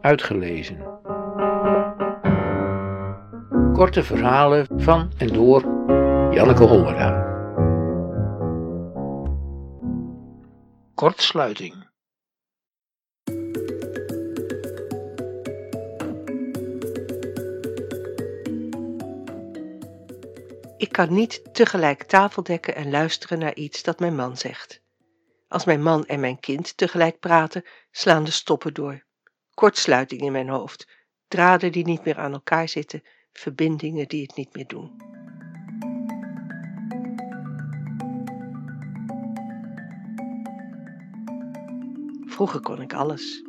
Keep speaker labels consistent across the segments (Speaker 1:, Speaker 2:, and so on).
Speaker 1: Uitgelezen. Korte verhalen van en door Janneke Hollera. Kortsluiting.
Speaker 2: Ik kan niet tegelijk tafel dekken en luisteren naar iets dat mijn man zegt. Als mijn man en mijn kind tegelijk praten, slaan de stoppen door. Kortsluiting in mijn hoofd, draden die niet meer aan elkaar zitten, verbindingen die het niet meer doen. Vroeger kon ik alles.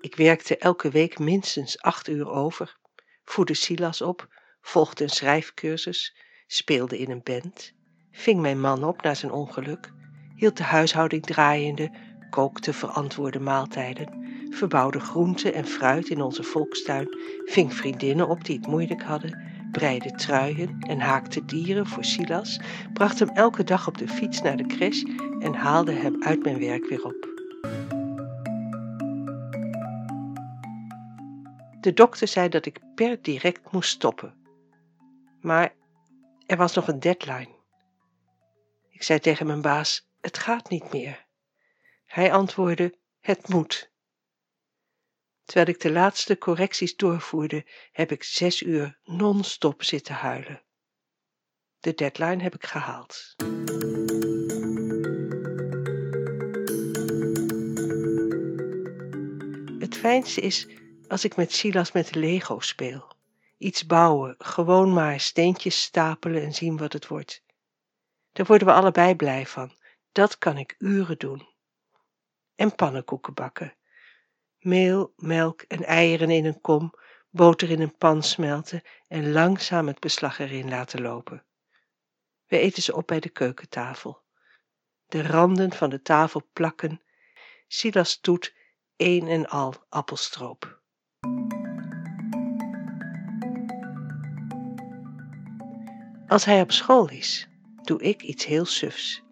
Speaker 2: Ik werkte elke week minstens acht uur over, voedde Silas op, volgde een schrijfcursus, speelde in een band, ving mijn man op na zijn ongeluk, hield de huishouding draaiende, kookte verantwoorde maaltijden, verbouwde groenten en fruit in onze volkstuin, ving vriendinnen op die het moeilijk hadden, breide truien en haakte dieren voor Silas, bracht hem elke dag op de fiets naar de crash en haalde hem uit mijn werk weer op. De dokter zei dat ik per direct moest stoppen. Maar er was nog een deadline. Ik zei tegen mijn baas: Het gaat niet meer. Hij antwoordde: Het moet. Terwijl ik de laatste correcties doorvoerde, heb ik zes uur non-stop zitten huilen. De deadline heb ik gehaald. Het fijnste is als ik met Silas met Lego speel. Iets bouwen, gewoon maar steentjes stapelen en zien wat het wordt. Daar worden we allebei blij van. Dat kan ik uren doen. En pannenkoeken bakken. Meel, melk en eieren in een kom, boter in een pan smelten en langzaam het beslag erin laten lopen. We eten ze op bij de keukentafel. De randen van de tafel plakken. Silas doet een en al appelstroop. Als hij op school is, doe ik iets heel sufs.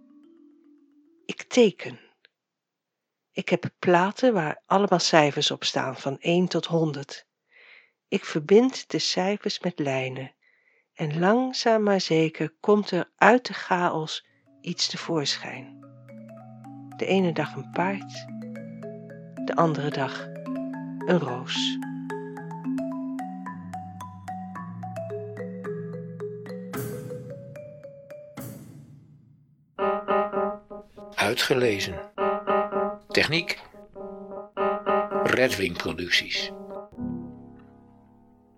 Speaker 2: Ik teken. Ik heb platen waar allemaal cijfers op staan, van 1 tot 100. Ik verbind de cijfers met lijnen en langzaam maar zeker komt er uit de chaos iets tevoorschijn. De ene dag een paard, de andere dag een roos.
Speaker 1: Uitgelezen. Techniek. Redwing Producties.